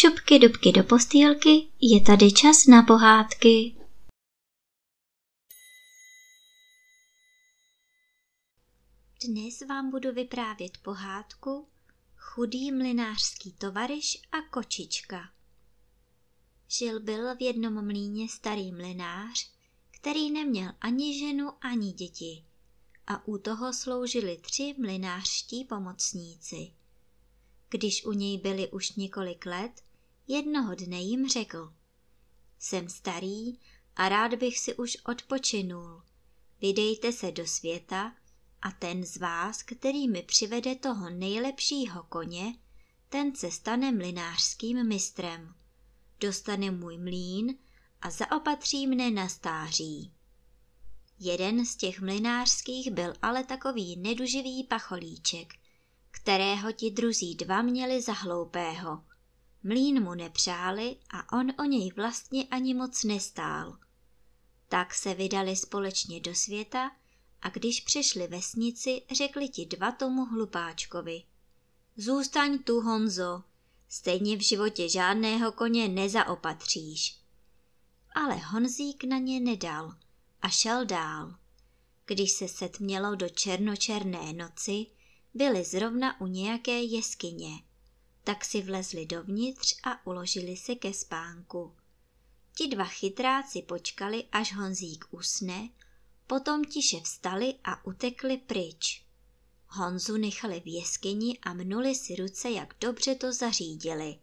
šupky dubky do postýlky, je tady čas na pohádky. Dnes vám budu vyprávět pohádku Chudý mlinářský tovariš a kočička. Žil byl v jednom mlíně starý mlinář, který neměl ani ženu, ani děti a u toho sloužili tři mlinářští pomocníci. Když u něj byli už několik let, jednoho dne jim řekl Jsem starý a rád bych si už odpočinul. Vydejte se do světa a ten z vás, který mi přivede toho nejlepšího koně, ten se stane mlinářským mistrem. Dostane můj mlín a zaopatří mne na stáří. Jeden z těch mlinářských byl ale takový neduživý pacholíček, kterého ti druzí dva měli za hloupého. Mlín mu nepřáli a on o něj vlastně ani moc nestál. Tak se vydali společně do světa a když přišli vesnici, řekli ti dva tomu hlupáčkovi. Zůstaň tu, Honzo, stejně v životě žádného koně nezaopatříš. Ale Honzík na ně nedal a šel dál. Když se setmělo do černočerné noci, byli zrovna u nějaké jeskyně, tak si vlezli dovnitř a uložili se ke spánku. Ti dva chytráci počkali, až Honzík usne, potom tiše vstali a utekli pryč. Honzu nechali v jeskyni a mnuli si ruce, jak dobře to zařídili,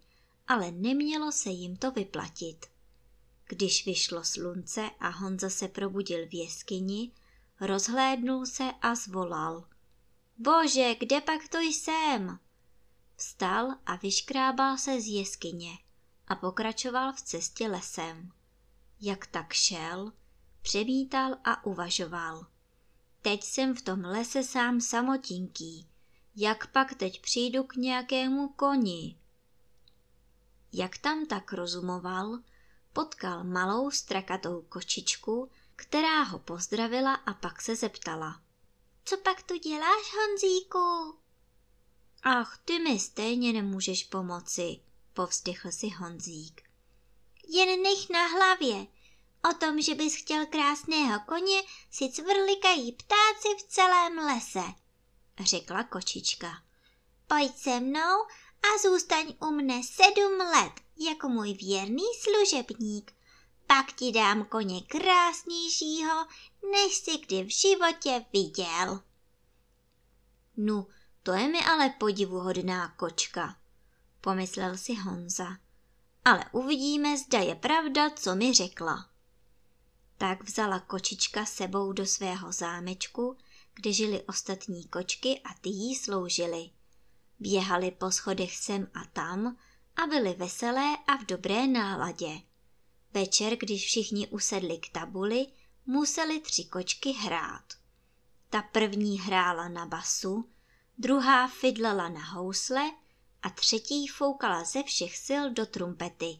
ale nemělo se jim to vyplatit. Když vyšlo slunce a Honza se probudil v jeskyni, rozhlédnul se a zvolal. Bože, kde pak to jsem? Vstal a vyškrábal se z jeskyně a pokračoval v cestě lesem. Jak tak šel, přemítal a uvažoval. Teď jsem v tom lese sám samotinký, jak pak teď přijdu k nějakému koni? Jak tam tak rozumoval, potkal malou strakatou kočičku, která ho pozdravila a pak se zeptala. Co pak tu děláš, Honzíku? Ach, ty mi stejně nemůžeš pomoci, povzdychl si Honzík. Jen nech na hlavě. O tom, že bys chtěl krásného koně, si cvrlikají ptáci v celém lese, řekla kočička. Pojď se mnou a zůstaň u mne sedm let jako můj věrný služebník. Pak ti dám koně krásnějšího, než jsi kdy v životě viděl. Nu, to je mi ale podivuhodná kočka, pomyslel si Honza. Ale uvidíme, zda je pravda, co mi řekla. Tak vzala kočička sebou do svého zámečku, kde žili ostatní kočky a ty jí sloužily. Běhali po schodech sem a tam a byli veselé a v dobré náladě. Večer, když všichni usedli k tabuli, museli tři kočky hrát. Ta první hrála na basu, druhá fidlala na housle a třetí foukala ze všech sil do trumpety.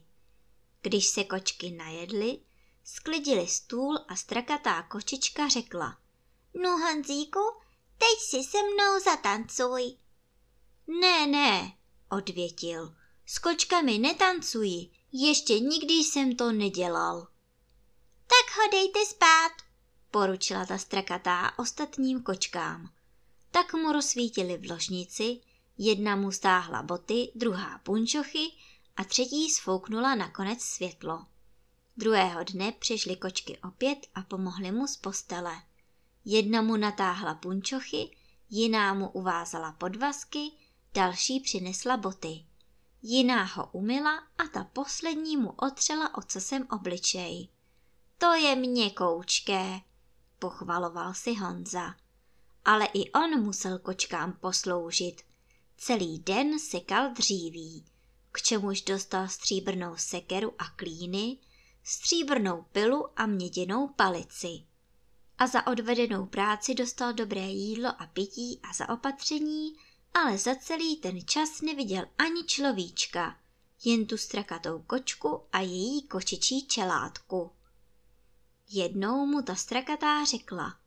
Když se kočky najedly, sklidili stůl a strakatá kočička řekla. No Hanzíku, teď si se mnou zatancuj. Ne, ne, odvětil. S kočkami netancuji, ještě nikdy jsem to nedělal. Tak ho dejte spát, poručila ta strakatá ostatním kočkám. Tak mu rozsvítili v ložnici, jedna mu stáhla boty, druhá punčochy a třetí sfouknula nakonec světlo. Druhého dne přišly kočky opět a pomohly mu z postele. Jedna mu natáhla punčochy, jiná mu uvázala podvazky, další přinesla boty. Jiná ho umila a ta poslední mu otřela ocasem obličej. To je měkoučké, pochvaloval si Honza. Ale i on musel kočkám posloužit. Celý den sekal dříví, k čemuž dostal stříbrnou sekeru a klíny, stříbrnou pilu a měděnou palici. A za odvedenou práci dostal dobré jídlo a pití a za opatření, ale za celý ten čas neviděl ani človíčka, jen tu strakatou kočku a její kočičí čelátku. Jednou mu ta strakatá řekla,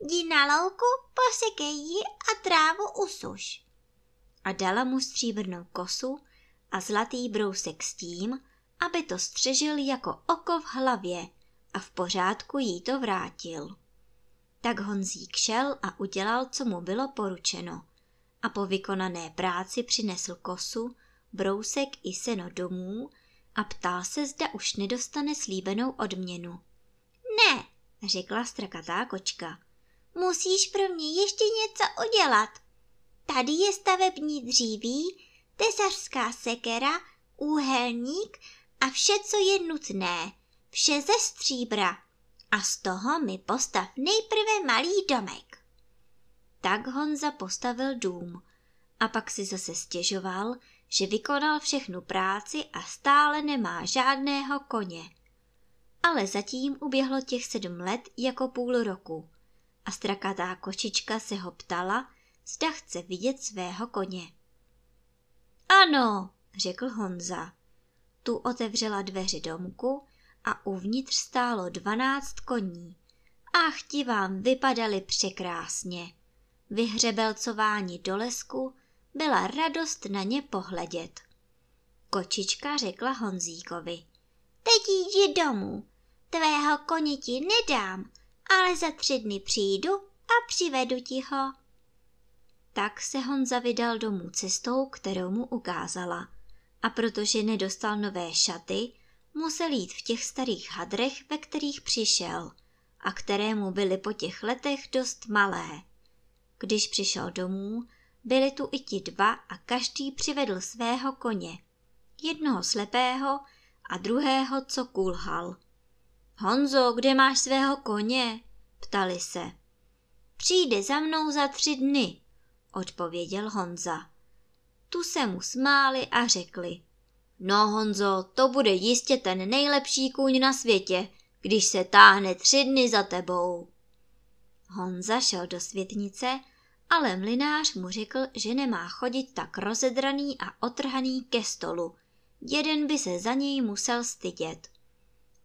jdi na louku, posekej ji a trávu usuš. A dala mu stříbrnou kosu a zlatý brousek s tím, aby to střežil jako oko v hlavě a v pořádku jí to vrátil. Tak Honzík šel a udělal, co mu bylo poručeno. A po vykonané práci přinesl kosu, brousek i seno domů a ptal se, zda už nedostane slíbenou odměnu. Ne, řekla strakatá kočka. Musíš pro mě ještě něco udělat. Tady je stavební dříví, tesařská sekera, úhelník a vše, co je nutné. Vše ze stříbra. A z toho mi postav nejprve malý domek. Tak Honza postavil dům a pak si zase stěžoval, že vykonal všechnu práci a stále nemá žádného koně. Ale zatím uběhlo těch sedm let jako půl roku a strakatá kočička se ho ptala, zda chce vidět svého koně. Ano, řekl Honza. Tu otevřela dveře domku a uvnitř stálo dvanáct koní. Ach, ti vám vypadali překrásně. Vyhřebelcováni do lesku byla radost na ně pohledět. Kočička řekla Honzíkovi. Teď jdi domů, tvého koně ti nedám, ale za tři dny přijdu a přivedu ti ho. Tak se Honza vydal domů cestou, kterou mu ukázala. A protože nedostal nové šaty, musel jít v těch starých hadrech, ve kterých přišel a které mu byly po těch letech dost malé. Když přišel domů, byli tu i ti dva a každý přivedl svého koně. Jednoho slepého a druhého, co kulhal. Honzo, kde máš svého koně? Ptali se. Přijde za mnou za tři dny, odpověděl Honza. Tu se mu smáli a řekli. No Honzo, to bude jistě ten nejlepší kůň na světě, když se táhne tři dny za tebou. Honza šel do světnice, ale mlinář mu řekl, že nemá chodit tak rozedraný a otrhaný ke stolu. Jeden by se za něj musel stydět.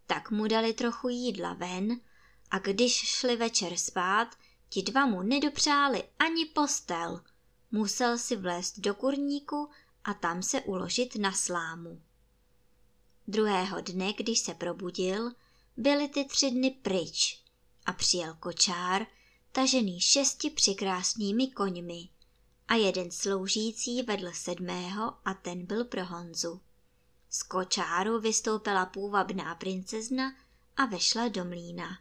Tak mu dali trochu jídla ven a když šli večer spát, ti dva mu nedopřáli ani postel. Musel si vlézt do kurníku a tam se uložit na slámu. Druhého dne, když se probudil, byly ty tři dny pryč a přijel kočár, tažený šesti překrásnými koňmi a jeden sloužící vedl sedmého a ten byl pro Honzu. Z kočáru vystoupila půvabná princezna a vešla do mlína.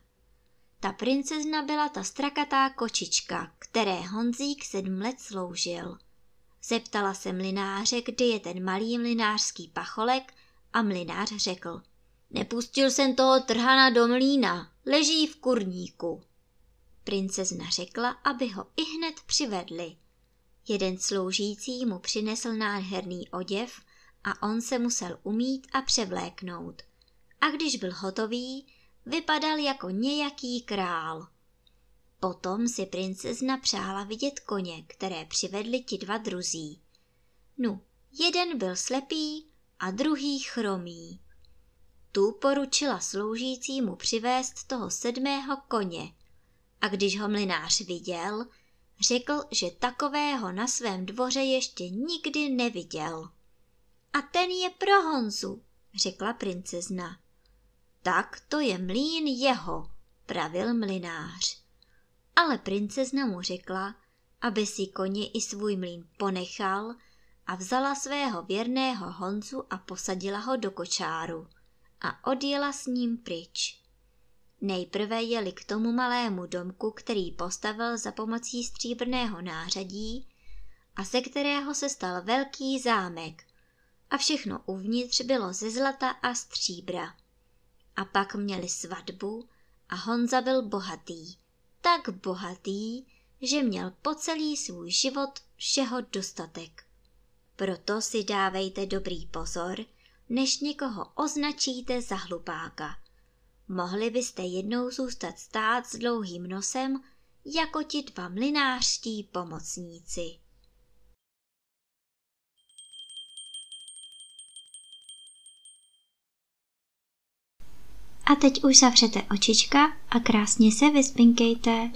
Ta princezna byla ta strakatá kočička, které Honzík sedm let sloužil. Zeptala se mlináře, kde je ten malý mlinářský pacholek a mlinář řekl. Nepustil jsem toho trhana do mlína, leží v kurníku. Princezna řekla, aby ho i hned přivedli. Jeden sloužící mu přinesl nádherný oděv a on se musel umít a převléknout. A když byl hotový, vypadal jako nějaký král. Potom si princezna přála vidět koně, které přivedli ti dva druzí. Nu, jeden byl slepý a druhý chromý. Tu poručila sloužícímu přivést toho sedmého koně a když ho mlinář viděl, řekl, že takového na svém dvoře ještě nikdy neviděl. A ten je pro Honzu, řekla princezna. Tak to je mlín jeho, pravil mlinář. Ale princezna mu řekla, aby si koně i svůj mlín ponechal a vzala svého věrného Honzu a posadila ho do kočáru a odjela s ním pryč. Nejprve jeli k tomu malému domku, který postavil za pomocí stříbrného nářadí a ze kterého se stal velký zámek a všechno uvnitř bylo ze zlata a stříbra. A pak měli svatbu a Honza byl bohatý, tak bohatý, že měl po celý svůj život všeho dostatek. Proto si dávejte dobrý pozor, než někoho označíte za hlupáka. Mohli byste jednou zůstat stát s dlouhým nosem, jako ti dva mlinářští pomocníci. A teď už zavřete očička a krásně se vyspinkejte.